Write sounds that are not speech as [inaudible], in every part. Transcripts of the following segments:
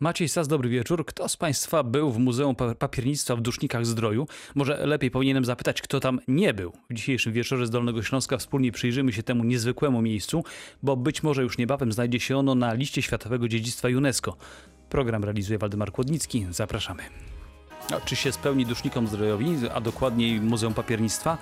Maciej Sas, dobry wieczór. Kto z Państwa był w Muzeum Pa- Papiernictwa w Dusznikach Zdroju? Może lepiej powinienem zapytać, kto tam nie był. W dzisiejszym wieczorze z Dolnego Śląska wspólnie przyjrzymy się temu niezwykłemu miejscu, bo być może już niebawem znajdzie się ono na liście Światowego Dziedzictwa UNESCO. Program realizuje Waldemar Kłodnicki. Zapraszamy. A czy się spełni Dusznikom Zdrojowi, a dokładniej Muzeum Papiernictwa?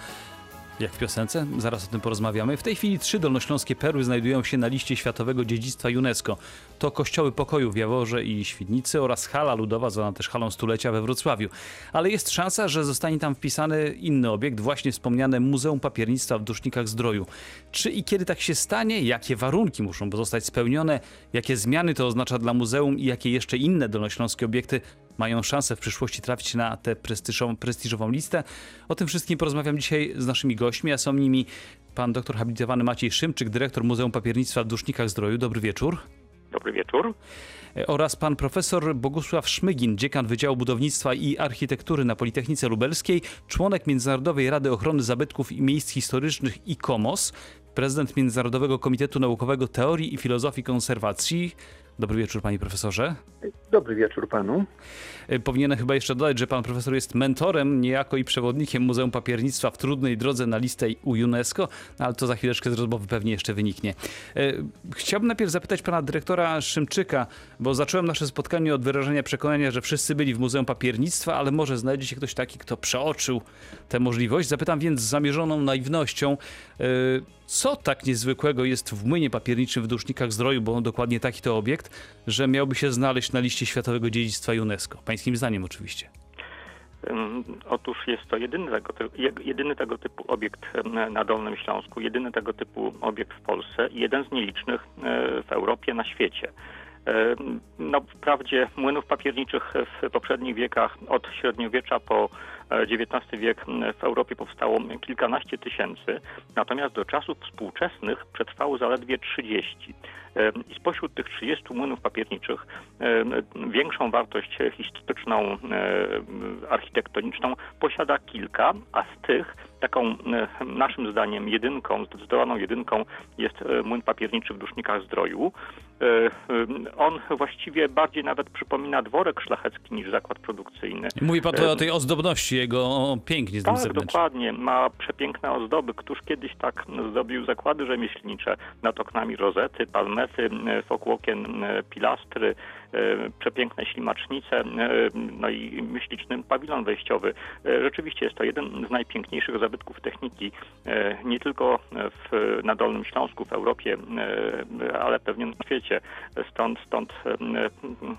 Jak w piosence? Zaraz o tym porozmawiamy. W tej chwili trzy dolnośląskie perły znajdują się na liście Światowego Dziedzictwa UNESCO. To kościoły pokoju w Jaworze i Świdnicy oraz hala ludowa, zwana też halą stulecia we Wrocławiu. Ale jest szansa, że zostanie tam wpisany inny obiekt, właśnie wspomniane Muzeum Papiernictwa w Dusznikach Zdroju. Czy i kiedy tak się stanie? Jakie warunki muszą zostać spełnione? Jakie zmiany to oznacza dla muzeum i jakie jeszcze inne dolnośląskie obiekty mają szansę w przyszłości trafić na tę prestiżową, prestiżową listę. O tym wszystkim porozmawiam dzisiaj z naszymi gośćmi, a są nimi pan doktor habilitowany Maciej Szymczyk, dyrektor Muzeum Papiernictwa w Dusznikach Zdroju. Dobry wieczór. Dobry wieczór. E, Oraz pan profesor Bogusław Szmygin, dziekan Wydziału Budownictwa i Architektury na Politechnice Lubelskiej, członek Międzynarodowej Rady Ochrony Zabytków i Miejsc Historycznych ICOMOS, prezydent Międzynarodowego Komitetu Naukowego Teorii i Filozofii Konserwacji. Dobry wieczór, panie profesorze. Dobry wieczór panu. E, Powinienem chyba jeszcze dodać, że pan profesor jest mentorem, niejako i przewodnikiem Muzeum Papiernictwa w trudnej drodze na listę UNESCO, no ale to za chwileczkę z rozmowy pewnie jeszcze wyniknie. E, Chciałbym najpierw zapytać pana dyrektora Szymczyka, bo zacząłem nasze spotkanie od wyrażenia przekonania, że wszyscy byli w Muzeum Papiernictwa, ale może znajdzie się ktoś taki, kto przeoczył tę możliwość. Zapytam więc z zamierzoną naiwnością, e, co tak niezwykłego jest w młynie papierniczym w Dusznikach Zdroju, bo dokładnie taki to obiekt, że miałby się znaleźć na liście Światowego Dziedzictwa UNESCO. Pańskim zdaniem oczywiście. Otóż jest to jedyny tego, jedyny tego typu obiekt na Dolnym Śląsku, jedyny tego typu obiekt w Polsce i jeden z nielicznych e, w Europie, na świecie. Em, No, wprawdzie młynów papierniczych w poprzednich wiekach, od średniowiecza po e, XIX wiek w Europie powstało kilkanaście tysięcy, natomiast do czasów współczesnych przetrwało zaledwie 30. Em, I spośród tych 30 młynów papierniczych em, większą wartość historyczną, em, architektoniczną posiada kilka, a z tych taką em, naszym zdaniem jedynką, zdecydowaną jedynką jest e, młyn papierniczy w Dusznikach Zdroju. E, On właściwie bardziej nawet przypomina dworek szlachecki niż zakład produkcyjny. Mówi pan tutaj o tej ozdobności, jego pięknie z Tak, zewnątrz. dokładnie. Ma przepiękne ozdoby. Któż kiedyś tak zdobił zakłady rzemieślnicze nad oknami rozety, palmety, e, wokół okien e, pilastry, e, przepiękne ślimacznice, e, no i śliczny pawilon wejściowy. E, Rzeczywiście jest to jeden z najpiękniejszych zabytków techniki, e, nie tylko w, na Dolnym Śląsku, w Europie, e, ale pewnie na świecie. Stąd, stąd e,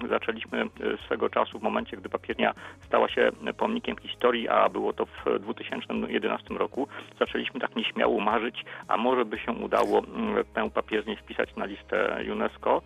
zaczęliśmy swego czasu, w momencie, gdy papiernia stała się pomnikiem historii, a było to w 2011 roku, zaczęliśmy tak nieśmiało marzyć, a może by się udało mm, tę papiernię wpisać na listę UNESCO.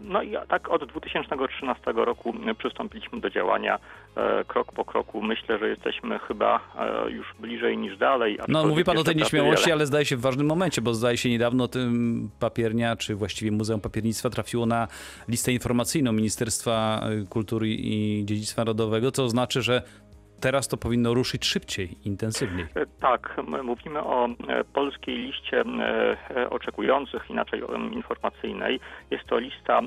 No i tak od 2013 roku przystąpiliśmy do działania e, krok po kroku. Myślę, że jesteśmy chyba e, już bliżej niż dalej. No, mówi pan o tej nieśmiałości, wiele. ale zdaje się w ważnym momencie, bo zdaje się niedawno tym papiernia, czy właściwie Muzeum Papiernictwa trafiło na listę informacyjną Ministerstwa Kultury i Dziedzictwa Narodowego, co znaczy, że teraz to powinno ruszyć szybciej, intensywniej. E, Tak, mówimy o e, polskiej liście e, oczekujących, inaczej informacyjnej. Jest to lista,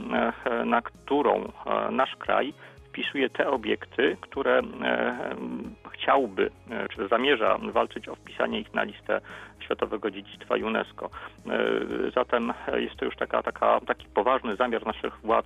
na którą nasz kraj wpisuje te obiekty, które chciałby, czy zamierza walczyć o wpisanie ich na listę Światowego Dziedzictwa UNESCO. E, Zatem jest to już taka, taka, taki poważny zamiar naszych władz,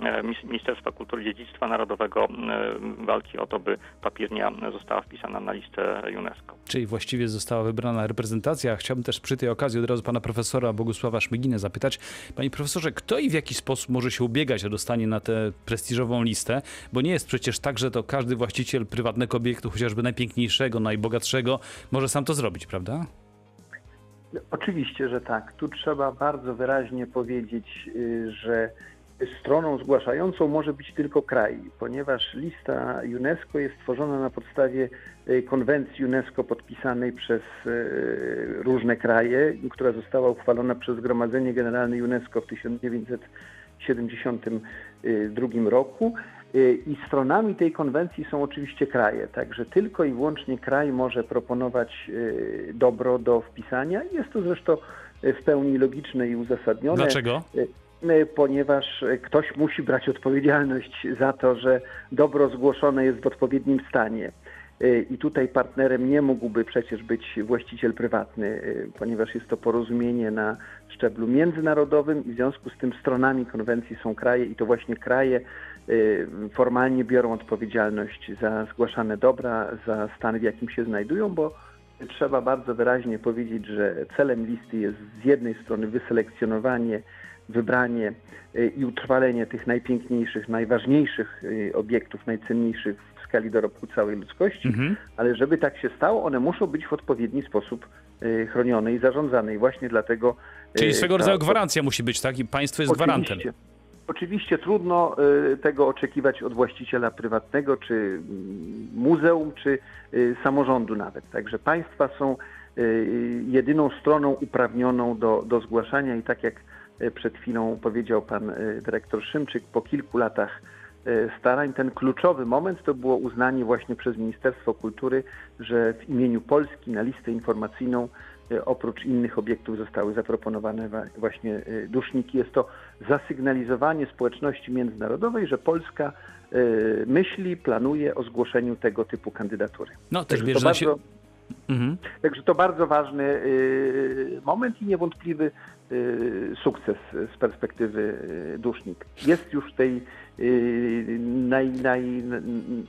e, Ministerstwa Kultury i Dziedzictwa Narodowego e, walki o to, by papiernia została wpisana na listę UNESCO. Czyli właściwie została wybrana reprezentacja. Chciałbym też przy tej okazji od razu pana profesora Bogusława Szmyginę zapytać. Panie profesorze, kto i w jaki sposób może się ubiegać o dostanie na tę prestiżową listę? Bo nie jest przecież tak, że to każdy właściciel prywatnego obiektu, chociażby najpiękniejszego, najbogatszego, może sam to zrobić, prawda? Oczywiście, że tak. Tu trzeba bardzo wyraźnie powiedzieć, y, że stroną zgłaszającą może być tylko kraj, ponieważ lista UNESCO jest tworzona na podstawie y, konwencji UNESCO podpisanej przez y, różne kraje, która została uchwalona przez Zgromadzenie Generalne UNESCO w 1972 roku. Y, I stronami tej konwencji są oczywiście kraje, także tylko i wyłącznie kraj może proponować y, dobro do wpisania. Jest to zresztą y, w pełni logiczne i uzasadnione. Dlaczego? Y, ponieważ ktoś musi brać odpowiedzialność za to, że dobro zgłoszone jest w odpowiednim stanie. I tutaj partnerem nie mógłby przecież być właściciel prywatny, ponieważ jest to porozumienie na szczeblu międzynarodowym i w związku z tym stronami konwencji są kraje i to właśnie kraje formalnie biorą odpowiedzialność za zgłaszane dobra, za stan w jakim się znajdują, bo trzeba bardzo wyraźnie powiedzieć, że celem listy jest z jednej strony wyselekcjonowanie, wybranie i utrwalenie tych najpiękniejszych, najważniejszych obiektów, najcenniejszych skali dorobku całej ludzkości, mhm. ale żeby tak się stało, one muszą być w odpowiedni sposób chronione i zarządzane i właśnie dlatego... Czyli swego rodzaju gwarancja musi być, tak? I państwo jest Oczywiście. gwarantem. Oczywiście trudno tego oczekiwać od właściciela prywatnego, czy muzeum, czy samorządu nawet. Także państwa są jedyną stroną uprawnioną do, do zgłaszania i tak jak przed chwilą powiedział pan dyrektor Szymczyk, po kilku latach starań ten kluczowy moment to było uznanie właśnie przez Ministerstwo Kultury, że w imieniu Polski na listę informacyjną oprócz innych obiektów zostały zaproponowane właśnie duszniki. Jest to zasygnalizowanie społeczności międzynarodowej, że Polska myśli, planuje o zgłoszeniu tego typu kandydatury. No też bierze bardzo, się... Mhm. Także to bardzo ważny moment i niewątpliwy sukces z perspektywy dusznik. Jest już w tej naj, naj,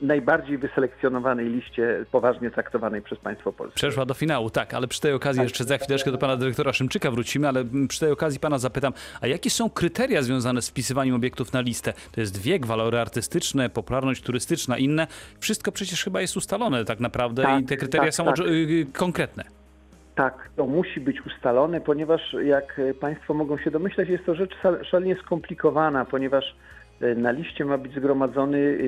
najbardziej wyselekcjonowanej liście poważnie traktowanej przez państwo polskie. Przeszła do finału, tak, ale przy tej okazji tak. jeszcze za chwileczkę do pana dyrektora Szymczyka wrócimy, ale przy tej okazji pana zapytam, a jakie są kryteria związane z wpisywaniem obiektów na listę? To jest wiek, walory artystyczne, popularność turystyczna, inne. Wszystko przecież chyba jest ustalone tak naprawdę tak, i te kryteria tak, są tak. konkretne. Tak, to musi być ustalone, ponieważ jak Państwo mogą się domyśleć, jest to rzecz szalenie skomplikowana, ponieważ na liście ma być zgromadzony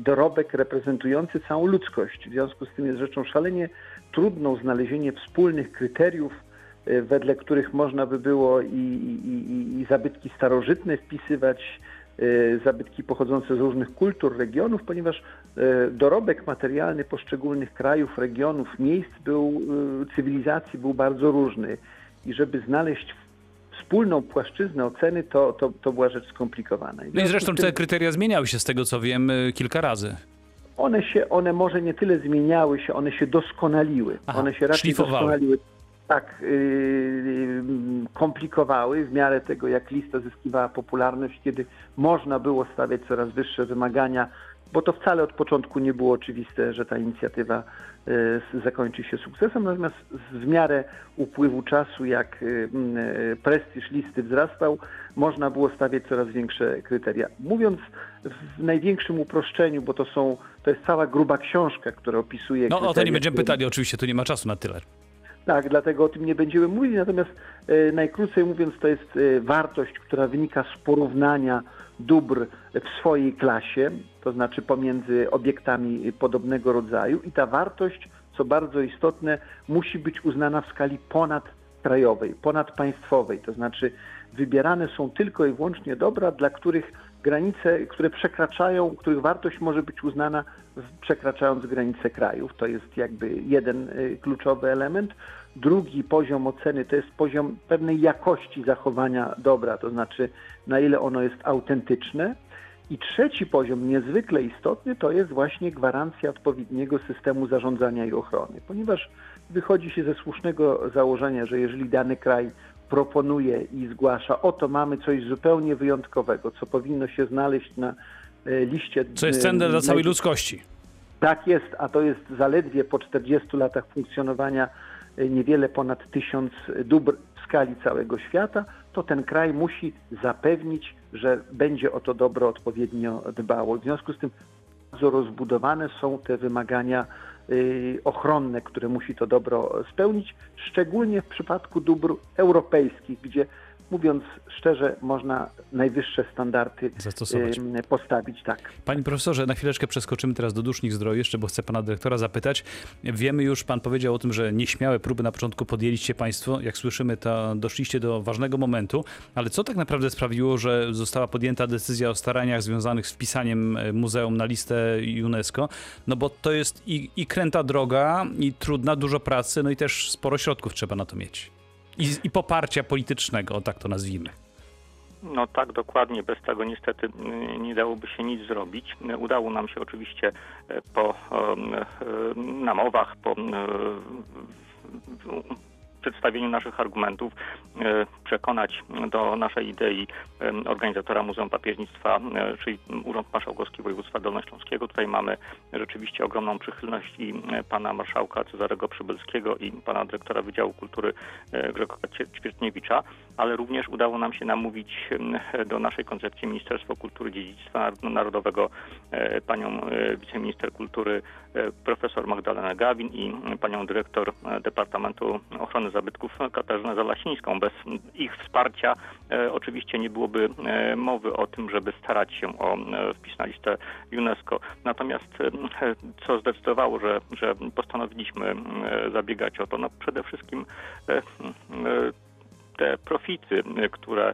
dorobek reprezentujący całą ludzkość. W związku z tym jest rzeczą szalenie trudną znalezienie wspólnych kryteriów, wedle których można by było i, i, i zabytki starożytne wpisywać, zabytki pochodzące z różnych kultur, regionów, ponieważ dorobek materialny poszczególnych krajów, regionów, miejsc był, cywilizacji był bardzo różny. I żeby znaleźć wspólną płaszczyznę oceny, to, to, to była rzecz skomplikowana. No i zresztą te kryteria zmieniały się z tego, co wiem, kilka razy. One się, one może nie tyle zmieniały się, one się doskonaliły. Aha, one się raczej doskonaliły. Tak, yy, komplikowały w miarę tego, jak lista zyskiwała popularność, kiedy można było stawiać coraz wyższe wymagania bo to wcale od początku nie było oczywiste, że ta inicjatywa zakończy się sukcesem, natomiast w miarę upływu czasu, jak prestiż listy wzrastał, można było stawiać coraz większe kryteria. Mówiąc w największym uproszczeniu, bo to są, to jest cała gruba książka, która opisuje... No o to nie będziemy pytali, oczywiście tu nie ma czasu na tyle. Tak, dlatego o tym nie będziemy mówić, natomiast e, najkrócej mówiąc to jest e, wartość, która wynika z porównania dóbr w swojej klasie, to znaczy pomiędzy obiektami podobnego rodzaju i ta wartość, co bardzo istotne, musi być uznana w skali ponadkrajowej, ponadpaństwowej, to znaczy wybierane są tylko i wyłącznie dobra, dla których granice, które przekraczają, których wartość może być uznana przekraczając granice krajów. To jest jakby jeden y, kluczowy element. Drugi poziom oceny to jest poziom pewnej jakości zachowania dobra, to znaczy na ile ono jest autentyczne. I trzeci poziom, niezwykle istotny, to jest właśnie gwarancja odpowiedniego systemu zarządzania i ochrony, ponieważ wychodzi się ze słusznego założenia, że jeżeli dany kraj proponuje i zgłasza, oto mamy coś zupełnie wyjątkowego, co powinno się znaleźć na e, liście. Co jest cenne dla całej ludzkości. Tak jest, a to jest zaledwie po 40 latach funkcjonowania e, niewiele ponad tysiąc dóbr skali całego świata, to ten kraj musi zapewnić, że będzie o to dobro odpowiednio dbało. W związku z tym bardzo rozbudowane są te wymagania Y, ochronne, które musi to dobro spełnić, szczególnie w przypadku dóbr europejskich, gdzie mówiąc szczerze, można najwyższe standardy Zastosować. postawić. Tak. Panie profesorze, na chwileczkę przeskoczymy teraz do dusznik zdroju jeszcze, bo chcę pana dyrektora zapytać. Wiemy już, pan powiedział o tym, że nieśmiałe próby na początku podjęliście państwo. Jak słyszymy, to doszliście do ważnego momentu, ale co tak naprawdę sprawiło, że została podjęta decyzja o staraniach związanych z wpisaniem e, muzeum na listę UNESCO? No bo to jest i, i kręta droga, i trudna, dużo pracy, no i też sporo środków trzeba na to mieć i, i poparcia politycznego, tak to nazwijmy. No tak, dokładnie. Bez tego niestety y, nie dałoby się nic zrobić. Udało nam się oczywiście e, po e, namowach, po przedstawieniu naszych argumentów e, przekonać do naszej idei organizatora Muzeum Papiernictwa, e, czyli Urząd Marszałkowski Województwa Dolnośląskiego. Tutaj mamy rzeczywiście ogromną przychylność i e, pana marszałka Cezarego Przybylskiego i pana dyrektora Wydziału Kultury Grzegorza Ćwiertniewicza, ale również udało nam się namówić do naszej koncepcji Ministerstwo Kultury Dziedzictwa Narodowego panią wiceminister kultury profesor Magdalenę Gawin i panią dyrektor Departamentu Ochrony zabytków Katarzynę Zalasińską. Bez ich wsparcia e, oczywiście nie byłoby e, mowy o tym, żeby starać się o e, wpis na listę UNESCO. Natomiast co zdecydowało, że, że postanowiliśmy zabiegać o to? No przede wszystkim te profity, które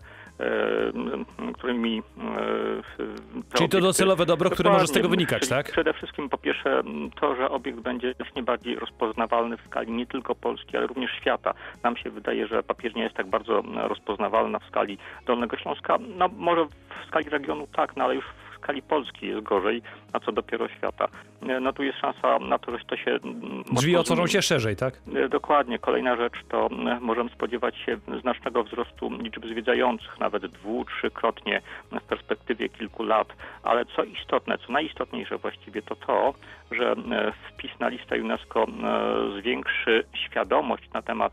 którymi... E, Czyli to docelowe dobro, które może z tego wynikać, tak? Przede wszystkim po pierwsze to, że obiekt będzie znacznie bardziej rozpoznawalny w skali nie tylko Polski, ale również świata. Nam się wydaje, że papier nie jest tak bardzo rozpoznawalna w skali Dolnego Śląska. No może w skali regionu tak, no ale już skali Polski jest gorzej, a co dopiero świata. E, no tu jest szansa na to, że to się... Mm, Drzwi otworzą się szerzej, tak? E, dokładnie. Kolejna rzecz to możemy spodziewać się znacznego wzrostu liczby zwiedzających, nawet dwu, trzykrotnie w perspektywie kilku lat. Ale co istotne, co najistotniejsze właściwie to to, że e, wpis na listę UNESCO zwiększy świadomość na temat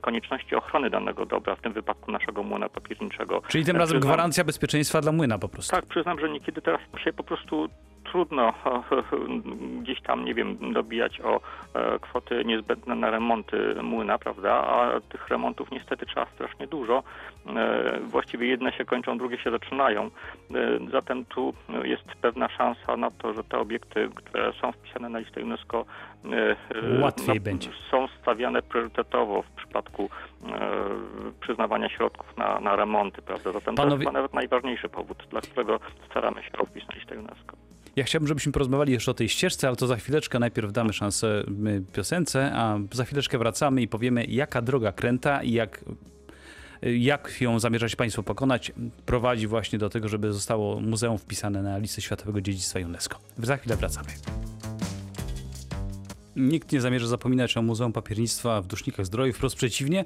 konieczności ochrony danego dobra, w tym wypadku naszego młyna papierniczego. Czyli tym razem przyznam, gwarancja bezpieczeństwa dla młyna po prostu. Tak, przyznam, że niekiedy teraz się po prostu trudno [laughs] gdzieś tam, nie wiem, dobijać o e, kwoty niezbędne na remonty młyna, prawda? A tych remontów niestety trzeba strasznie dużo. E, właściwie jedne się kończą, drugie się zaczynają. E, zatem tu jest pewna szansa na to, że te obiekty, które są wpisane na listę UNESCO, łatwiej no, będzie. Są stawiane priorytetowo w przypadku przyznawania środków na, na remonty, prawda? Zatem Panowie... to jest chyba nawet najważniejszy powód, dla którego staramy się o wpis na listę UNESCO. Ja chciałbym, żebyśmy porozmawiali jeszcze o tej ścieżce, ale to za chwileczkę. Najpierw damy szansę piosence, a za chwileczkę wracamy i powiemy, jaka droga kręta i jak jak ją zamierzać Państwo pokonać, prowadzi właśnie do tego, żeby zostało muzeum wpisane na listę Światowego Dziedzictwa UNESCO. Za chwilę wracamy. Nikt nie zamierza zapominać o Muzeum Papiernictwa w Dusznikach Zdroju, wprost przeciwnie.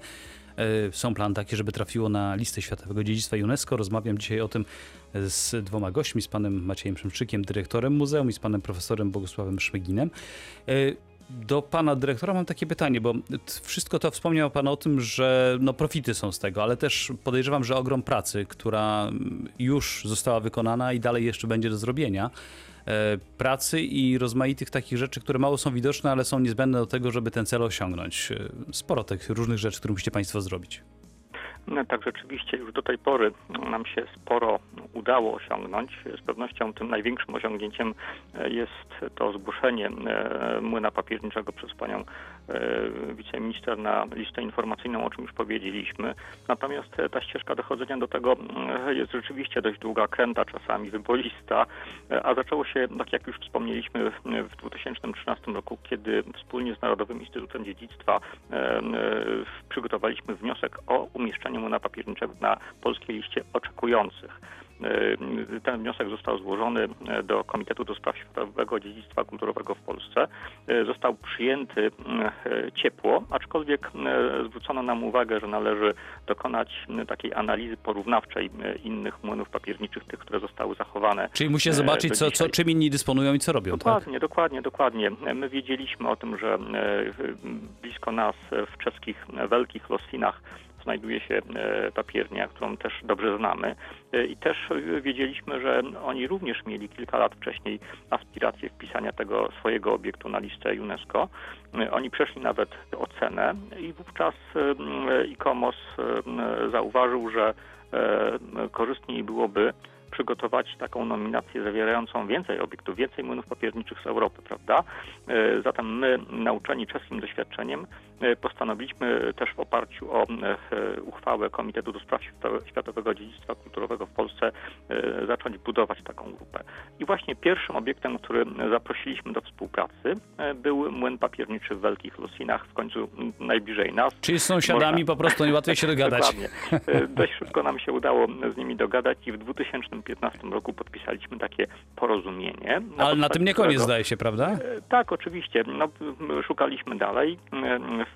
E, są plany takie, żeby trafiło na listę Światowego Dziedzictwa UNESCO. Rozmawiam dzisiaj o tym z dwoma gośćmi, z panem Maciejem Przemczykiem, dyrektorem muzeum i z panem profesorem Bogusławem Szmyginem. E, do pana dyrektora mam takie pytanie, bo wszystko to wspomniał pan o tym, że no profity są z tego, ale też podejrzewam, że ogrom pracy, która już została wykonana i dalej jeszcze będzie do zrobienia. E, pracy i rozmaitych takich rzeczy, które mało są widoczne, ale są niezbędne do tego, żeby ten cel osiągnąć. E, sporo tych różnych rzeczy, które musicie Państwo zrobić. No, tak, rzeczywiście już do tej pory nam się sporo udało osiągnąć. Z pewnością tym największym osiągnięciem e, jest to zgłoszenie młyna papierniczego przez panią wiceminister na listę informacyjną, o czym już powiedzieliśmy. Natomiast ta ścieżka dochodzenia do tego jest rzeczywiście dość długa, kręta czasami, wybolista, a zaczęło się, tak jak już wspomnieliśmy, w 2013 roku, kiedy wspólnie z Narodowym Instytutem Dziedzictwa przygotowaliśmy wniosek o umieszczenie na papierniczego na polskiej liście oczekujących. E, ten wniosek został złożony e, do Komitetu do Spraw Światowego Dziedzictwa Kulturowego w Polsce. E, został przyjęty ciepło, aczkolwiek zwrócono nam uwagę, że należy dokonać takiej analizy porównawczej innych młynów papierniczych, tych, które zostały zachowane. Czyli musi zobaczyć, co, co, czym inni dysponują i co robią. Dokładnie, tak? dokładnie, dokładnie. My wiedzieliśmy o tym, że blisko nas w czeskich Wielkich Losinach znajduje się e, papiernia, którą też dobrze znamy. E, I też wiedzieliśmy, że oni również mieli kilka lat wcześniej aspiracje wpisania tego swojego obiektu na listę UNESCO. E, oni przeszli nawet ocenę i wówczas ICOMOS zauważył, że korzystniej byłoby przygotować taką nominację zawierającą więcej obiektów, więcej młynów papierniczych z Europy, prawda? Zatem my, nauczeni czeskim doświadczeniem, postanowiliśmy też w oparciu o uchwałę Komitetu do Spraw Światowego Dziedzictwa Kulturowego w Polsce zacząć budować taką grupę. I właśnie pierwszym obiektem, który zaprosiliśmy do współpracy był młyn papierniczy w Wielkich Lusinach, w końcu najbliżej nas. Czyli z sąsiadami Można... po prostu najłatwiej się [laughs] dogadać. Dokładnie. Dość szybko nam się udało z nimi dogadać i w 2015 roku podpisaliśmy takie porozumienie. Ale na tym nie koniec zdaje się, prawda? Tak, oczywiście. No, szukaliśmy dalej.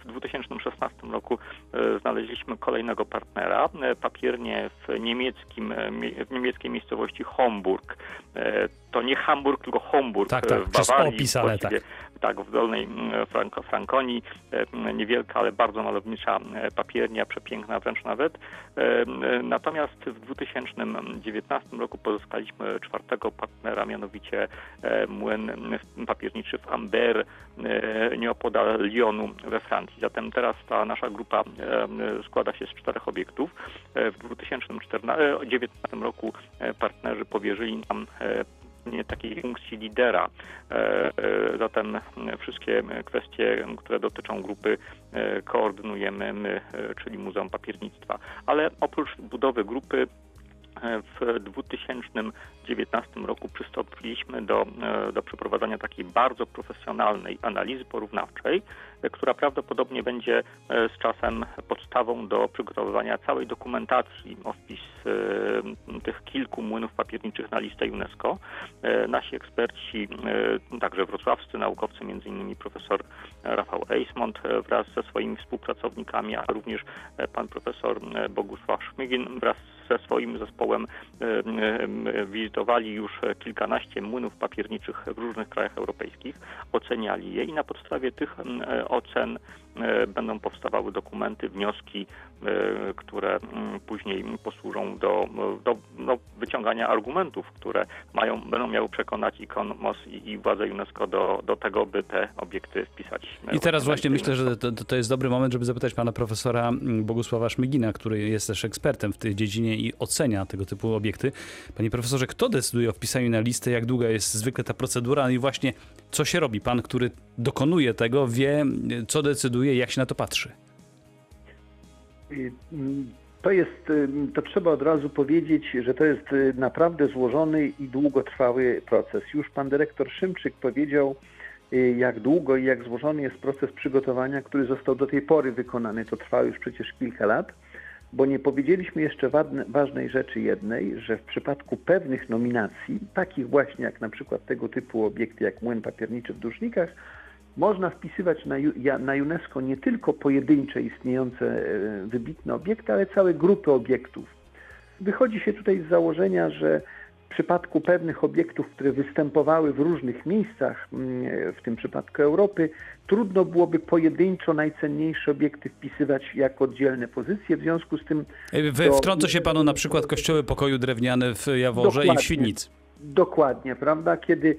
W 2016 roku e, znaleźliśmy kolejnego partnera, e, papiernie w, niemieckim, e, w niemieckiej miejscowości Homburg. To nie Hamburg, tylko Homburg tak, tak, w Bawarii. Opisane, tak. Tak, w Dolnej Franko, Frankonii. Niewielka, ale bardzo malownicza papiernia, przepiękna wręcz nawet. Natomiast w 2019 roku pozyskaliśmy czwartego partnera, mianowicie młyn papierniczy w Amber, nieopodal Lyonu we Francji. Zatem teraz ta nasza grupa składa się z czterech obiektów. W 2019 roku partnerzy powierzyli nam takiej funkcji lidera. Zatem wszystkie kwestie, które dotyczą grupy, koordynujemy my, czyli Muzeum Papiernictwa. Ale oprócz budowy grupy w 2019 roku przystąpiliśmy do, e, do przeprowadzania takiej bardzo profesjonalnej analizy porównawczej, e, która prawdopodobnie będzie e, z czasem podstawą do przygotowywania całej dokumentacji o wpis tych kilku młynów papierniczych na listę UNESCO. Nasi eksperci, także wrocławscy naukowcy, innymi profesor Rafał Eismont wraz ze swoimi współpracownikami, a również pan profesor Bogusław Szmygin wraz ze swoim zespołem wizytowali już kilkanaście młynów papierniczych w różnych krajach europejskich, oceniali je i na podstawie tych ocen E, będą powstawały dokumenty, wnioski, e, które mm, później posłużą do, do no, wyciągania argumentów, które mają, będą miały przekonać i KONMOS i, i władze UNESCO do, do tego, by te obiekty wpisać. I teraz właśnie myślę, że to, to jest dobry moment, żeby zapytać pana profesora mm, Bogusława Szmygina, który jest też ekspertem w tej dziedzinie i ocenia tego typu obiekty. Panie profesorze, kto decyduje o wpisaniu na listę, jak długa jest zwykle ta procedura i właśnie co się robi? Pan, który dokonuje tego, wie, co decyduje, jak się na to patrzy. Mm, to jest, to trzeba od razu powiedzieć, że to jest y, naprawdę złożony i długotrwały proces. Już pan dyrektor Szymczyk powiedział, y, jak długo i jak złożony jest proces przygotowania, który został do tej pory wykonany. To trwa już przecież kilka lat bo nie powiedzieliśmy jeszcze ważnej rzeczy jednej, że w przypadku pewnych nominacji, takich właśnie jak na przykład tego typu obiekty jak młyn papierniczy w Dusznikach, można wpisywać na, UNESCO nie tylko pojedyncze istniejące e, wybitne obiekty, ale całe grupy obiektów. Wychodzi się tutaj z założenia, że w przypadku pewnych obiektów, które występowały w różnych miejscach, mm, w tym przypadku Europy, trudno byłoby pojedynczo najcenniejsze obiekty wpisywać jako oddzielne pozycje. W związku z tym. To... Wtrącę się panu na przykład kościoły pokoju drewniane w Jaworze dokładnie, i w Świdnicy. Dokładnie, prawda? Kiedy,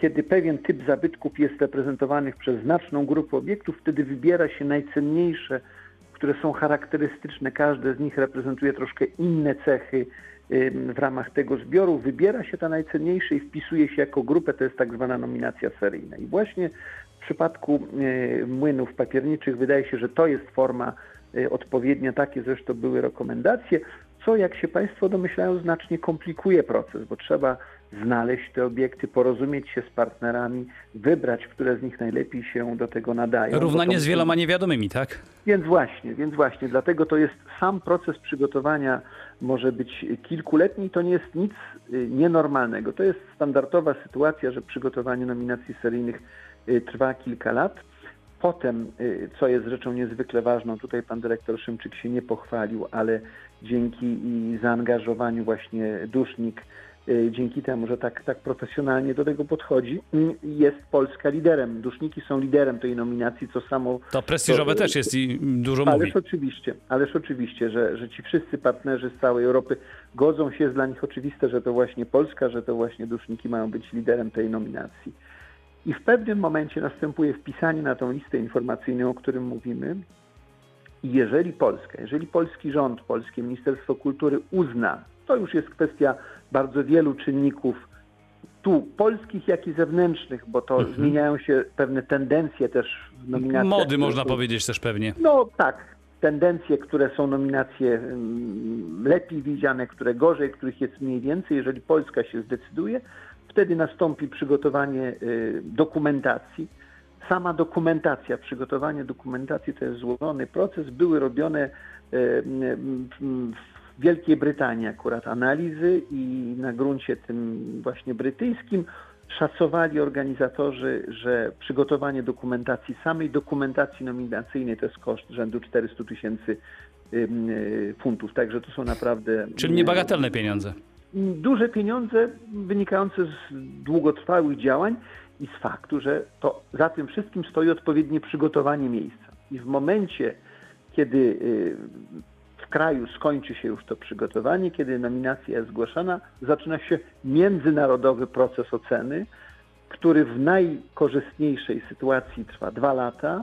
kiedy pewien typ zabytków jest reprezentowany przez znaczną grupę obiektów, wtedy wybiera się najcenniejsze, które są charakterystyczne. Każde z nich reprezentuje troszkę inne cechy w ramach tego zbioru, wybiera się ta najcenniejsze i wpisuje się jako grupę, to jest tak zwana nominacja seryjna. I właśnie w przypadku e, młynów papierniczych wydaje się, że to jest forma e, odpowiednia, takie zresztą były rekomendacje, co jak się Państwo domyślają znacznie komplikuje proces, bo trzeba znaleźć te obiekty, porozumieć się z partnerami, wybrać, które z nich najlepiej się do tego nadają. Równanie z wieloma niewiadomymi, tak? Więc właśnie, więc właśnie, dlatego to jest sam proces przygotowania może być kilkuletni, to nie jest nic y, nienormalnego. To jest standardowa sytuacja, że przygotowanie nominacji seryjnych y, trwa kilka lat. Potem, y, co jest rzeczą niezwykle ważną, tutaj pan dyrektor Szymczyk się nie pochwalił, ale dzięki zaangażowaniu właśnie dusznik dzięki temu, że tak, tak profesjonalnie do tego podchodzi, jest Polska liderem. Duszniki są liderem tej nominacji, co samo... To prestiżowe to, też jest i dużo ależ mówi. Oczywiście, ależ oczywiście, że, że ci wszyscy partnerzy z całej Europy godzą się, jest dla nich oczywiste, że to właśnie Polska, że to właśnie duszniki mają być liderem tej nominacji. I w pewnym momencie następuje wpisanie na tą listę informacyjną, o którym mówimy. I jeżeli Polska, jeżeli polski rząd, polskie Ministerstwo Kultury uzna, to już jest kwestia bardzo wielu czynników, tu polskich, jak i zewnętrznych, bo to Mhm. zmieniają się pewne tendencje też w nominacjach. Mody można powiedzieć też pewnie. No tak, tendencje, które są nominacje mm, lepiej widziane, które gorzej, których jest mniej więcej. Jeżeli Polska się zdecyduje, wtedy nastąpi przygotowanie y, dokumentacji. Sama dokumentacja, przygotowanie dokumentacji to jest złożony proces. Były robione y, y, w Wielkiej Brytanii akurat analizy i na gruncie tym właśnie brytyjskim szacowali organizatorzy, że przygotowanie dokumentacji, samej dokumentacji nominacyjnej to jest koszt rzędu 400 tysięcy y, funtów. Także to są naprawdę Czyli niebagatelne pieniądze. duże pieniądze wynikające z długotrwałych działań i z faktu, że to za tym wszystkim stoi odpowiednie przygotowanie miejsca. I w momencie, kiedy y, kraju skończy się już to przygotowanie, kiedy nominacja jest zgłaszana, zaczyna się międzynarodowy proces oceny, który w najkorzystniejszej sytuacji trwa dwa lata,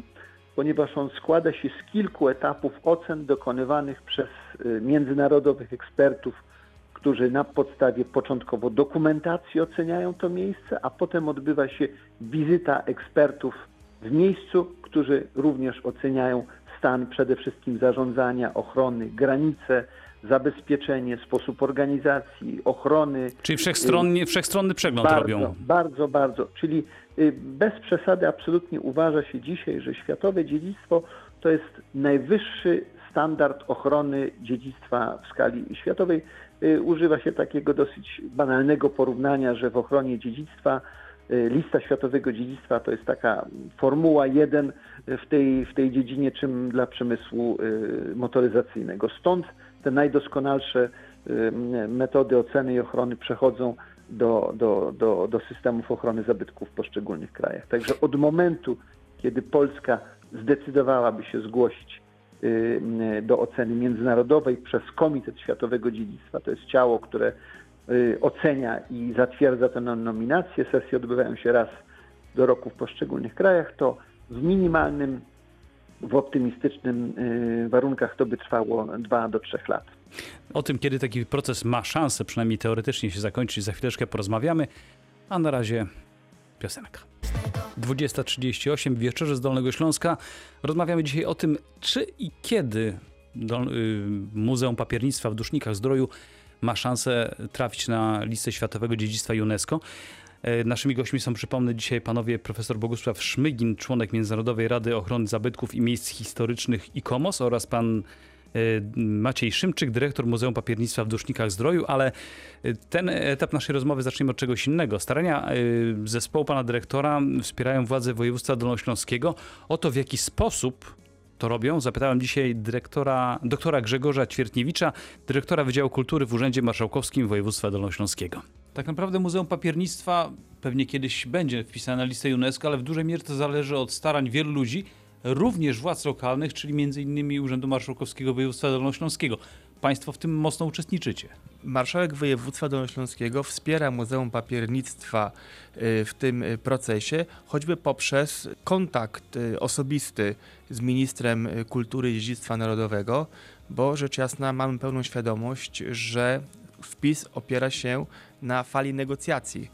ponieważ on składa się z kilku etapów ocen dokonywanych przez y, międzynarodowych ekspertów, którzy na podstawie początkowo dokumentacji oceniają to miejsce, a potem odbywa się wizyta ekspertów w miejscu, którzy również oceniają stan przede wszystkim zarządzania, ochrony, granice, zabezpieczenie, sposób organizacji, ochrony. Czyli wszechstronnie, wszechstronny przegląd bardzo, robią. Bardzo, bardzo. Czyli y, bez przesady absolutnie uważa się dzisiaj, że światowe dziedzictwo to jest najwyższy standard ochrony dziedzictwa w skali światowej. Y, Używa się takiego dosyć banalnego porównania, że w ochronie dziedzictwa y, lista światowego dziedzictwa to jest taka formuła 1 w tej, w tej dziedzinie, czym dla przemysłu y, motoryzacyjnego. Stąd te najdoskonalsze y, metody oceny i ochrony przechodzą do, do, do, do systemów ochrony zabytków w poszczególnych krajach. Także od momentu, kiedy Polska zdecydowałaby się zgłosić y, do oceny międzynarodowej przez Komitet Światowego Dziedzictwa, to jest ciało, które y, ocenia i zatwierdza tę nominację, sesje odbywają się raz do roku w poszczególnych krajach, to w minimalnym, w optymistycznym y, warunkach to by trwało 2 do 3 lat. O tym, kiedy taki proces ma szansę, przynajmniej teoretycznie się zakończyć, za chwileczkę porozmawiamy. A na razie piosenka. 20.38 w Wieczorze z Dolnego Śląska. Rozmawiamy dzisiaj o tym, czy i kiedy y, Muzeum Papiernictwa w Dusznikach Zdroju ma szansę trafić na listę Światowego Dziedzictwa UNESCO. E, Naszymi gośćmi są, przypomnę, dzisiaj panowie profesor Bogusław Szmygin, członek Międzynarodowej Rady Ochrony Zabytków i Miejsc Historycznych ICOMOS oraz pan e, Maciej Szymczyk, dyrektor Muzeum Papiernictwa w Dusznikach Zdroju, ale e, ten etap naszej rozmowy zaczniemy od czegoś innego. Starania zespołu pana dyrektora wspierają władze województwa dolnośląskiego o to, w jaki sposób to robią. Zapytałem dzisiaj dyrektora, doktora Grzegorza Ćwiertniewicza, dyrektora Wydziału Kultury w Urzędzie Marszałkowskim Województwa Dolnośląskiego. Tak naprawdę Muzeum Papiernictwa pewnie kiedyś będzie wpisane na listę UNESCO, ale w dużej mierze to zależy od starań wielu ludzi, również władz lokalnych, czyli m.in. Urzędu Marszałkowskiego Województwa Dolnośląskiego. Państwo w tym mocno uczestniczycie. Marszałek województwa dolnośląskiego wspiera Muzeum Papiernictwa y, w tym procesie, choćby poprzez kontakt y, osobisty z ministrem y, kultury i dziedzictwa narodowego, bo rzecz jasna mamy pełną świadomość, że wpis opiera się na fali negocjacji.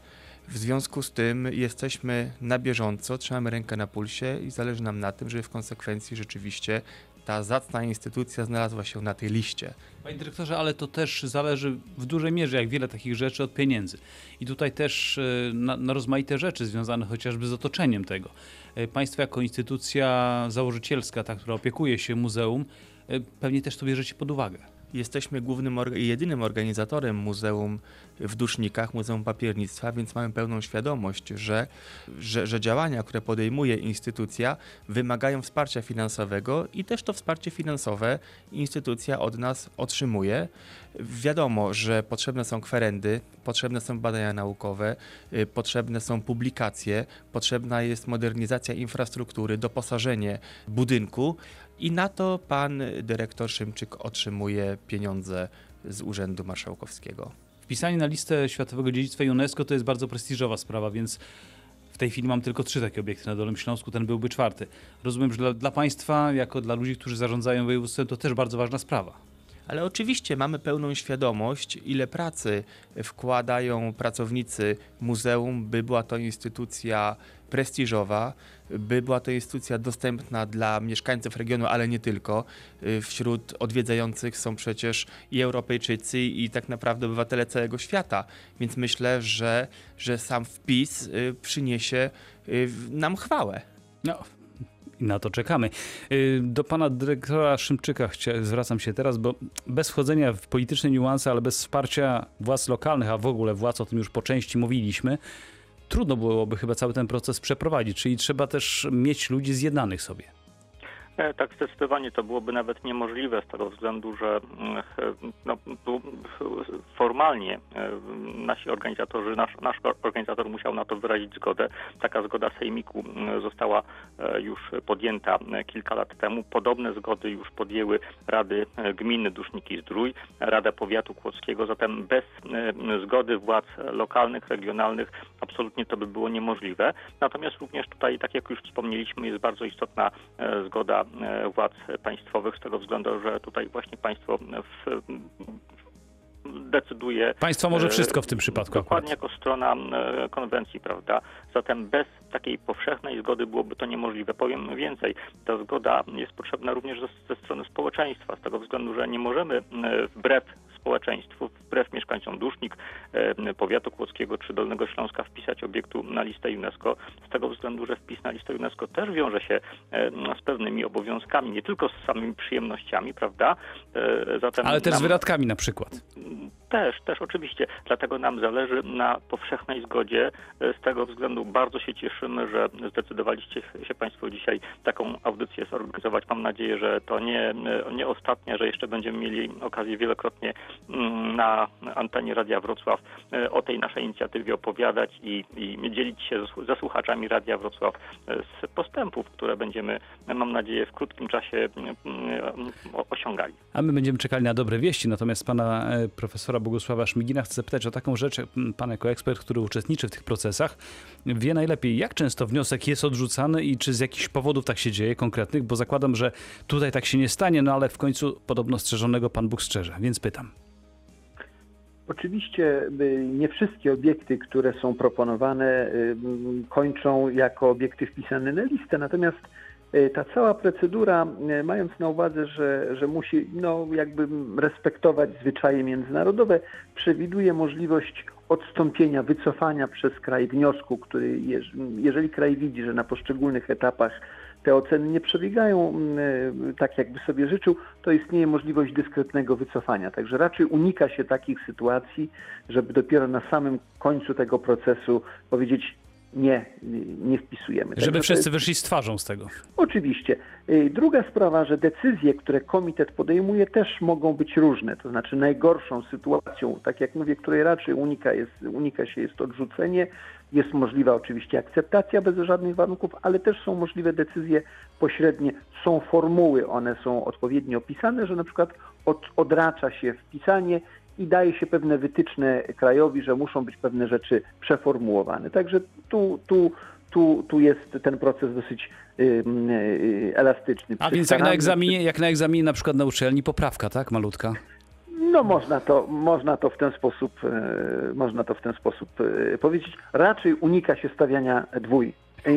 W związku z tym jesteśmy na bieżąco, trzymamy rękę na pulsie i zależy nam na tym, żeby w konsekwencji rzeczywiście ta zacna instytucja znalazła się na tej liście. Panie dyrektorze, ale to też zależy w dużej mierze, jak wiele takich rzeczy, od pieniędzy. I tutaj też e, na, na rozmaite rzeczy związane chociażby z otoczeniem tego. E, Państwo jako instytucja założycielska, ta, która opiekuje się muzeum, e, pewnie też to bierzecie pod uwagę. Jesteśmy głównym i jedynym organizatorem muzeum w Dusznikach, Muzeum Papiernictwa, więc mamy pełną świadomość, że, że, że działania, które podejmuje instytucja, wymagają wsparcia finansowego i też to wsparcie finansowe instytucja od nas otrzymuje. Wiadomo, że potrzebne są kwerendy, potrzebne są badania naukowe, y, potrzebne są publikacje, potrzebna jest modernizacja infrastruktury, doposażenie budynku i na to pan dyrektor Szymczyk otrzymuje pieniądze z Urzędu Marszałkowskiego. Wpisanie na listę Światowego Dziedzictwa UNESCO to jest bardzo prestiżowa sprawa, więc w tej chwili mam tylko trzy takie obiekty na Dolnym Śląsku, ten byłby czwarty. Rozumiem, że dla, dla Państwa, jako dla ludzi, którzy zarządzają województwem, to też bardzo ważna sprawa. Ale oczywiście mamy pełną świadomość, ile pracy wkładają pracownicy muzeum, by była to instytucja prestiżowa, by była to instytucja dostępna dla mieszkańców regionu, ale nie tylko. Y, Wśród odwiedzających są przecież i Europejczycy, i tak naprawdę obywatele całego świata. Więc myślę, że, że sam wpis y, przyniesie y, nam chwałę. No, i na to czekamy. Y, Do pana dyrektora Szymczyka zwracam się teraz, bo bez wchodzenia w polityczne niuanse, ale bez wsparcia władz lokalnych, a w ogóle władz, o tym już po części mówiliśmy, trudno byłoby chyba cały ten proces przeprowadzić, czyli trzeba też mieć ludzi zjednanych sobie. E, Tak, zdecydowanie to byłoby nawet niemożliwe z tego względu, że mm, no, formalnie e, nasi organizatorzy, nasz, nasz organizator musiał na to wyrazić zgodę. Taka zgoda Sejmiku mm, została e, już podjęta kilka lat temu. Podobne zgody już podjęły Rady Gminy Duszniki Zdrój, Rada Powiatu Kłodzkiego, zatem bez zgody władz lokalnych, regionalnych absolutnie to by było niemożliwe. Natomiast również tutaj, tak jak już wspomnieliśmy, jest bardzo istotna zgoda władz państwowych z tego względu, że tutaj właśnie państwo w, decyduje. Państwo może e, wszystko w tym przypadku Dokładnie akurat. jako strona e, konwencji, prawda? Zatem bez takiej powszechnej zgody byłoby to niemożliwe. Powiem więcej, ta zgoda jest potrzebna również ze, ze strony społeczeństwa, z tego względu, że nie możemy e, wbrew społeczeństwu, wbrew mieszkańcom Dusznik, e, powiatu kłodzkiego czy Dolnego Śląska wpisać obiektu na listę UNESCO, z tego względu, że wpis na listę UNESCO też wiąże się e, z pewnymi obowiązkami, nie tylko z samymi przyjemnościami, prawda? Zatem Ale też z nam- wydatkami na przykład. Też, też oczywiście. Dlatego nam zależy na powszechnej zgodzie. E, Z tego względu bardzo się cieszymy, że zdecydowaliście się Państwo dzisiaj taką audycję zorganizować. Mam nadzieję, że to nie, nie ostatnia, że jeszcze będziemy mieli okazję wielokrotnie mm, na antenie Radia Wrocław e, o tej naszej inicjatywie opowiadać i, i dzielić się ze- słuchaczami Radia Wrocław e, z postępów, które będziemy, mam nadzieję, w krótkim czasie mm, osiągali. A my będziemy czekali na dobre wieści. Natomiast pana e, Bogusława Szmigina chcę zapytać o taką rzecz. Pan jako ekspert, który uczestniczy w tych procesach, wie najlepiej, jak często wniosek jest odrzucany i czy z jakichś powodów tak się dzieje konkretnych, bo zakładam, że tutaj tak się nie stanie, no ale w końcu podobno strzeżonego Pan Bóg strzeże, więc pytam. Oczywiście y, nie wszystkie obiekty, które są proponowane, y, kończą jako obiekty wpisane na listę, natomiast ta cała procedura, y, mając na uwadze, że, że musi no, jakby respektować zwyczaje międzynarodowe, przewiduje możliwość odstąpienia, wycofania przez kraj wniosku, który jeż- jeżeli kraj widzi, że na poszczególnych etapach te oceny nie przebiegają mm, tak, jakby sobie życzył, to istnieje możliwość dyskretnego wycofania. Także raczej unika się takich sytuacji, żeby dopiero na samym końcu tego procesu powiedzieć nie, nie wpisujemy. Także Żeby to wszyscy jest- wyszli z twarzą z tego. Oczywiście. Y, Druga sprawa, że decyzje, które komitet podejmuje, też mogą być różne. To znaczy najgorszą sytuacją, tak jak mówię, której raczej unika, jest, unika się, jest odrzucenie. Jest możliwa oczywiście akceptacja bez żadnych warunków, ale też są możliwe decyzje pośrednie. Są formuły, one są odpowiednio opisane, że na przykład od, odracza się wpisanie i daje się pewne wytyczne krajowi, że muszą być pewne rzeczy przeformułowane. Także tu, tu, tu, tu jest ten proces dosyć ym, y, elastyczny. A więc jak na egzaminie, jak na egzaminie na przykład na uczelni, poprawka, tak, malutka? No można to, można to w ten sposób, e, można to w ten sposób e, powiedzieć. Raczej unika się stawiania dwój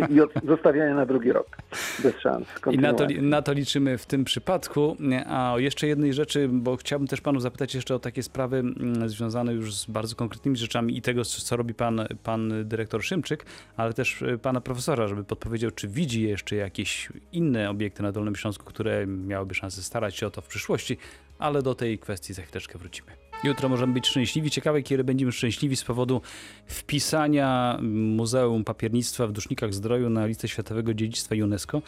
i, od, zostawiania na drugi rok. Bez szans. I na to, na to liczymy w tym przypadku. A o jeszcze jednej rzeczy, bo chciałbym też panu zapytać jeszcze o takie sprawy mm, związane już z bardzo konkretnymi rzeczami i tego, co robi pan, pan dyrektor Szymczyk, ale też y, pana profesora, żeby podpowiedział, czy widzi jeszcze jakieś inne obiekty na Dolnym Śląsku, które miałyby szansę starać się o to w przyszłości, ale do tej kwestii za chwileczkę wrócimy. Jutro możemy być szczęśliwi. Ciekawe, kiedy będziemy szczęśliwi z powodu wpisania Muzeum Papiernictwa w Dusznikach Zdroju na listę Światowego Dziedzictwa UNESCO.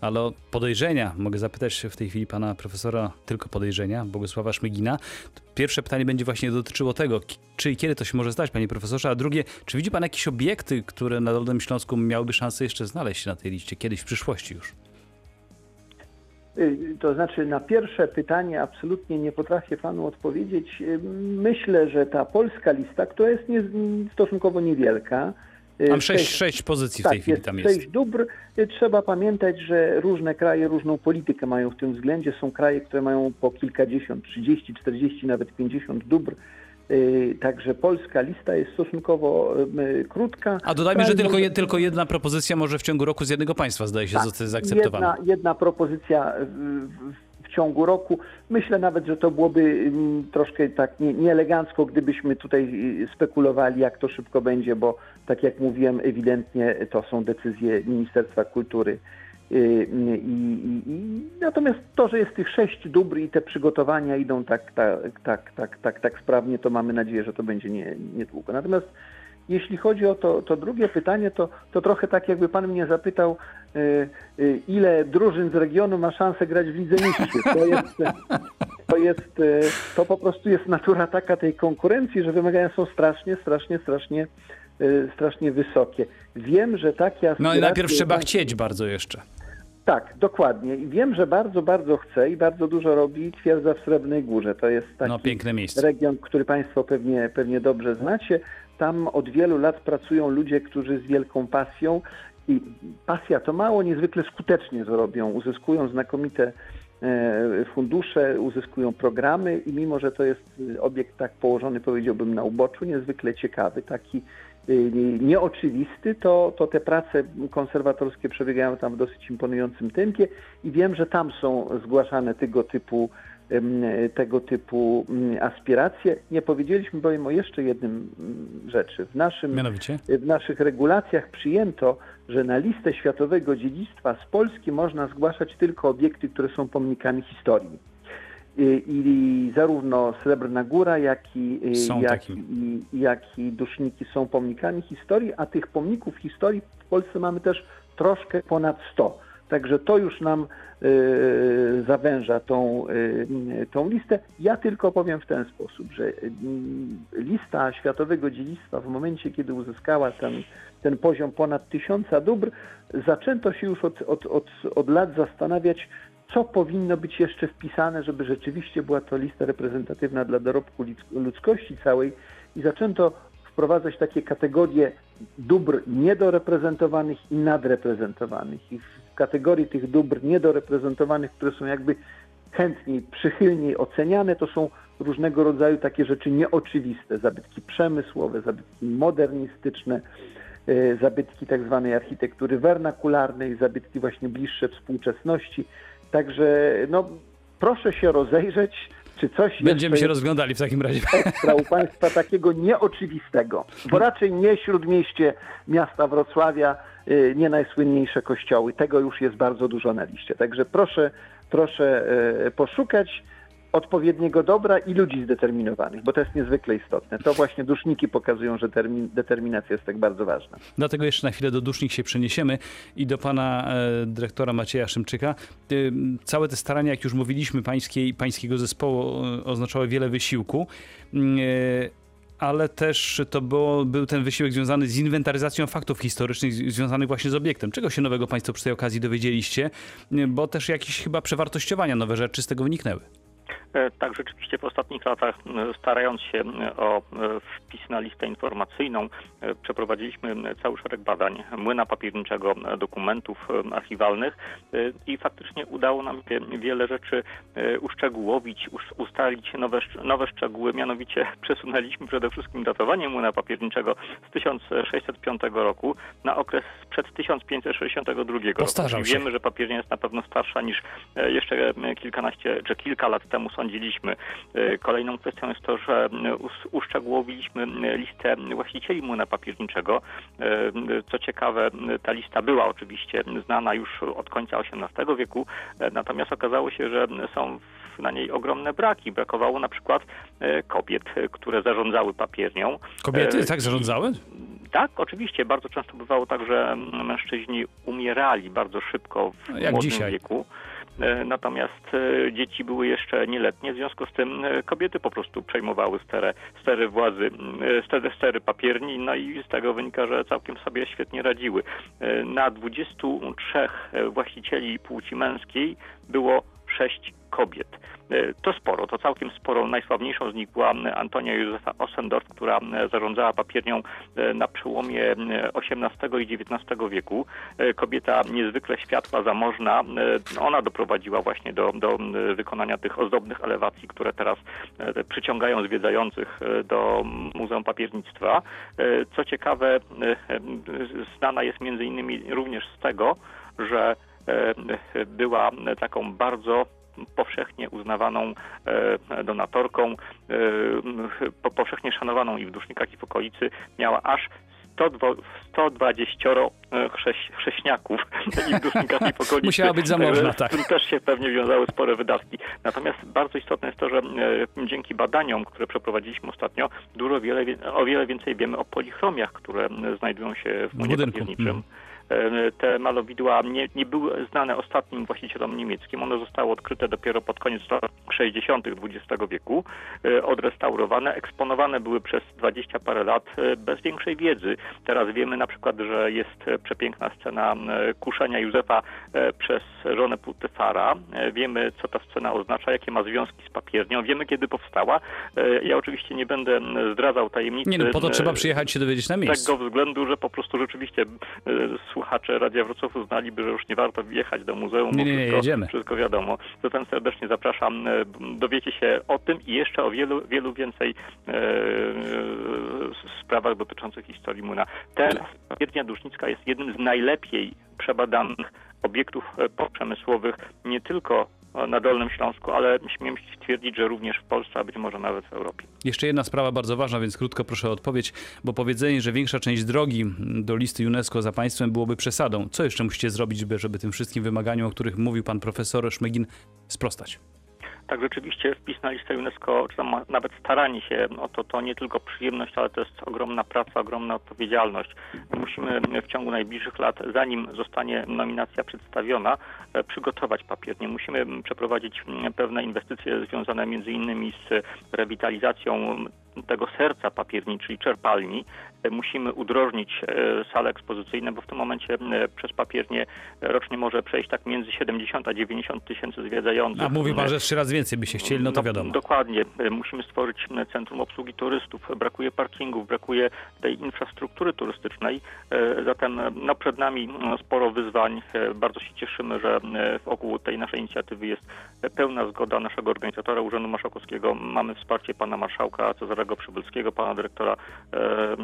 Ale podejrzenia mogę zapytać w tej chwili pana profesora, tylko podejrzenia, Bogusława Szmygina. Pierwsze pytanie będzie właśnie dotyczyło tego, czy i kiedy to się może stać, panie profesorze, a drugie, czy widzi pan jakieś obiekty, które na Dolnym Śląsku miałyby szansę jeszcze znaleźć się na tej liście, kiedyś w przyszłości już? Y, To znaczy, na pierwsze pytanie absolutnie nie potrafię panu odpowiedzieć. Y, Myślę, że ta polska lista, która jest nie, stosunkowo niewielka, Mam sześć, sześć pozycji w tak, tej chwili tam jest. Sześć dóbr. Trzeba pamiętać, że różne kraje różną politykę mają w tym względzie. Są kraje, które mają po kilkadziesiąt, 30, 40, nawet 50 dóbr. Także polska lista jest stosunkowo krótka. A dodajmy, że tylko, je, tylko jedna propozycja może w ciągu roku z jednego państwa zdaje się tak, zostać zaakceptowana. Jedna, jedna propozycja w, w, ciągu roku. Myślę nawet, że to byłoby troszkę tak nie, nieelegancko, gdybyśmy tutaj spekulowali, jak to szybko będzie, bo tak jak mówiłem, ewidentnie to są decyzje Ministerstwa Kultury. I, i, i, natomiast to, że jest tych sześć dóbr i te przygotowania idą tak, tak, tak, tak, tak, tak sprawnie, to mamy nadzieję, że to będzie nie, niedługo. Natomiast jeśli chodzi o to, to drugie pytanie, to, to trochę tak jakby Pan mnie zapytał, ile drużyn z regionu ma szansę grać w Lidze Mistrzów. To jest, to jest, to po prostu jest natura taka tej konkurencji, że wymagania są strasznie, strasznie, strasznie strasznie wysokie. Wiem, że takie No i najpierw trzeba chcieć bardzo jeszcze. Tak, dokładnie. I wiem, że bardzo, bardzo chce i bardzo dużo robi twierdza w Srebrnej Górze. To jest taki no, piękne miejsce. region, który Państwo pewnie, pewnie dobrze znacie. Tam od wielu lat pracują ludzie, którzy z wielką pasją i pasja to mało, niezwykle skutecznie to robią. Uzyskują znakomite fundusze, uzyskują programy i mimo, że to jest obiekt tak położony, powiedziałbym, na uboczu, niezwykle ciekawy, taki nieoczywisty, to, to te prace konserwatorskie przebiegają tam w dosyć imponującym tempie i wiem, że tam są zgłaszane tego typu, tego typu aspiracje. Nie powiedzieliśmy bowiem o jeszcze jednym rzeczy. W, naszym, Mianowicie? w naszych regulacjach przyjęto, że na listę światowego dziedzictwa z Polski można zgłaszać tylko obiekty, które są pomnikami historii. I, i zarówno Srebrna Góra, jak i, jak, i, jak i Duszniki są pomnikami historii, a tych pomników historii w Polsce mamy też troszkę ponad 100. Także to już nam y, zawęża tą, y, tą listę. Ja tylko powiem w ten sposób, że y, lista światowego dziedzictwa w momencie, kiedy uzyskała ten, ten poziom ponad tysiąca dóbr, zaczęto się już od, od, od, od lat zastanawiać, co powinno być jeszcze wpisane, żeby rzeczywiście była to lista reprezentatywna dla dorobku ludzkości całej i zaczęto wprowadzać takie kategorie dóbr niedoreprezentowanych i nadreprezentowanych. I w kategorii tych dóbr niedoreprezentowanych, które są jakby chętniej, przychylniej oceniane, to są różnego rodzaju takie rzeczy nieoczywiste, zabytki przemysłowe, zabytki modernistyczne, zabytki tak zwanej architektury wernakularnej, zabytki właśnie bliższe współczesności. Także no, proszę się rozejrzeć, czy coś Będziemy się rozglądali w takim razie. Ekstra u Państwa takiego nieoczywistego, bo raczej nie śródmieście miasta Wrocławia, nie najsłynniejsze kościoły. Tego już jest bardzo dużo na liście. Także proszę, proszę poszukać odpowiedniego dobra i ludzi zdeterminowanych, bo to jest niezwykle istotne. To właśnie duszniki pokazują, że termin, determinacja jest tak bardzo ważna. Dlatego jeszcze na chwilę do dusznik się przeniesiemy i do pana e, dyrektora Macieja Szymczyka. E, całe te starania, jak już mówiliśmy, pańskiej, pańskiego zespołu e, oznaczały wiele wysiłku ale też to było, był ten wysiłek związany z inwentaryzacją faktów historycznych związanych właśnie z obiektem. Czego się nowego Państwo przy tej okazji dowiedzieliście? Bo też jakieś chyba przewartościowania, nowe rzeczy z tego wyniknęły. Tak, rzeczywiście w ostatnich latach, starając się o wpis na listę informacyjną, przeprowadziliśmy cały szereg badań młyna papierniczego, dokumentów archiwalnych i faktycznie udało nam się wiele rzeczy uszczegółowić, ustalić nowe, nowe szczegóły. Mianowicie [laughs] przesunęliśmy przede wszystkim datowanie młyna papierniczego z 1605 roku na okres przed 1562 roku. Wiemy, że papiernia jest na pewno starsza niż jeszcze kilkanaście czy kilka lat temu sądziliśmy. Kolejną kwestią jest to, że uszczegółowiliśmy listę właścicieli młyna papierniczego. Co ciekawe, ta lista była oczywiście znana już od końca XVIII wieku, natomiast okazało się, że są na niej ogromne braki. Brakowało na przykład kobiet, które zarządzały papiernią. Kobiety tak zarządzały? Tak, oczywiście. Bardzo często bywało tak, że mężczyźni umierali bardzo szybko w Jak młodym dzisiaj. wieku. Natomiast dzieci były jeszcze nieletnie, w związku z tym kobiety po prostu przejmowały stery, stery władzy, stery, stery papierni, no i z tego wynika, że całkiem sobie świetnie radziły. Na 23 właścicieli płci męskiej było sześć kobiet. E, to sporo, to całkiem sporo. Najsławniejszą z nich była Antonia Józefa Ossendorf, która zarządzała papiernią na przełomie XVIII i XIX wieku. Kobieta niezwykle światła, zamożna. Ona doprowadziła właśnie do, do wykonania tych ozdobnych elewacji, które teraz przyciągają zwiedzających do Muzeum Papiernictwa. Co ciekawe, znana jest między innymi również z tego, że była taką bardzo powszechnie uznawaną e, donatorką, e, powszechnie szanowaną i w Dusznikach i w okolicy, miała aż 120 e, chrześniaków [laughs] i w Dusznikach i w okolicy. Musiała być zamożna, tak. Z tym też się pewnie wiązały spore wydatki. Natomiast bardzo istotne jest to, że dzięki badaniom, które przeprowadziliśmy ostatnio, dużo wiele, o wiele więcej wiemy o polichromiach, które znajdują się w munie papierniczym. Te malowidła nie, nie były znane ostatnim właścicielom niemieckim. One zostały odkryte dopiero pod koniec lat 60. XX wieku, e, odrestaurowane, eksponowane były przez 20 parę lat e, bez większej wiedzy. Teraz wiemy na przykład, że jest przepiękna scena kuszenia Józefa e, przez żonę Putyfara. Wiemy, co ta scena oznacza, jakie ma związki z papiernią. Wiemy, kiedy powstała. Ja oczywiście nie będę zdradzał tajemnicy. Nie, no, po to trzeba przyjechać się dowiedzieć na miejscu. Z tego względu, że po prostu rzeczywiście słuchacze Radia Wrocław uznaliby, że już nie warto wjechać do muzeum, nie, nie, nie, wszystko, jedziemy. wszystko wiadomo. Zatem serdecznie zapraszam. E, dowiecie się o tym i jeszcze o wielu, wielu więcej e, sprawach dotyczących historii Muna. Teraz Piernia Dusznicka jest jednym z najlepiej przebadanych obiektów e, poprzemysłowych nie tylko na Dolnym Śląsku, ale śmiem stwierdzić, że również w Polsce, a być może nawet w Europie. Jeszcze jedna sprawa bardzo ważna, więc krótko proszę o odpowiedź, bo powiedzenie, że większa część drogi do listy UNESCO za państwem byłoby przesadą. Co jeszcze musicie zrobić, żeby tym wszystkim wymaganiom, o których mówił pan profesor Szmegin, sprostać? Tak, rzeczywiście wpis na listę UNESCO, czy tam nawet staranie się o to, to nie tylko przyjemność, ale to jest ogromna praca, ogromna odpowiedzialność. Musimy w ciągu najbliższych lat, zanim zostanie nominacja przedstawiona, e, przygotować papiernie. Musimy przeprowadzić pewne inwestycje związane między innymi z rewitalizacją tego serca papierni, czyli czerpalni, e, musimy udrożnić e, sale ekspozycyjne, bo w tym momencie e, przez papiernie rocznie może przejść tak między 70 a 90 tysięcy zwiedzających. A mówi pan, że trzy razy więcej by się chcieli, no to wiadomo. No, dokładnie. Musimy stworzyć centrum obsługi turystów. Brakuje parkingów, brakuje tej infrastruktury turystycznej. Zatem no, przed nami sporo wyzwań. Bardzo się cieszymy, że wokół tej naszej inicjatywy jest pełna zgoda naszego organizatora Urzędu Marszałkowskiego. Mamy wsparcie pana marszałka Cezarego Przybylskiego, pana dyrektora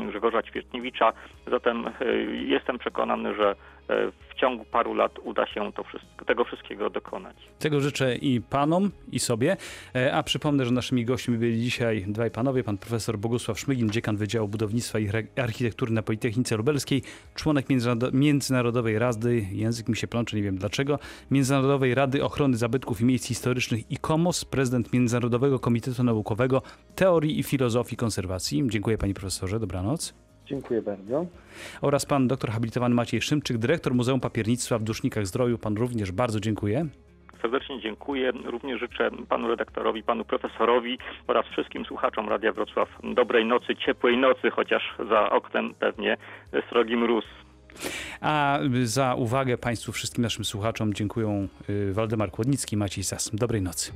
Grzegorza Ćwiertniewicza. Zatem e, jestem przekonany, że e, w ciągu paru lat uda się wszystko, tego wszystkiego dokonać. Tego życzę i panom, i sobie. A przypomnę, że naszymi gośćmi byli dzisiaj dwaj panowie, pan profesor Bogusław Szmygin, dziekan Wydziału Budownictwa i Architektury na Politechnice Lubelskiej, członek Międzynarodowej Rady, język mi się plącze, nie wiem dlaczego, Międzynarodowej Rady Ochrony Zabytków i Miejsc Historycznych ICOMOS, prezydent Międzynarodowego Komitetu Naukowego Teorii i Filozofii Konserwacji. Dziękuję panie profesorze, dobranoc. Dziękuję bardzo. Oraz pan doktor habilitowany Maciej Szymczyk, dyrektor Muzeum Papiernictwa w Dusznikach Zdroju. Pan również bardzo dziękuję. Serdecznie dziękuję. Również życzę panu redaktorowi, panu profesorowi oraz wszystkim słuchaczom Radia Wrocław dobrej nocy, ciepłej nocy, chociaż za oknem pewnie srogi mróz. A za uwagę Państwu, wszystkim naszym słuchaczom dziękuję y, Waldemar Kłodnicki, Maciej Sas. Dobrej nocy.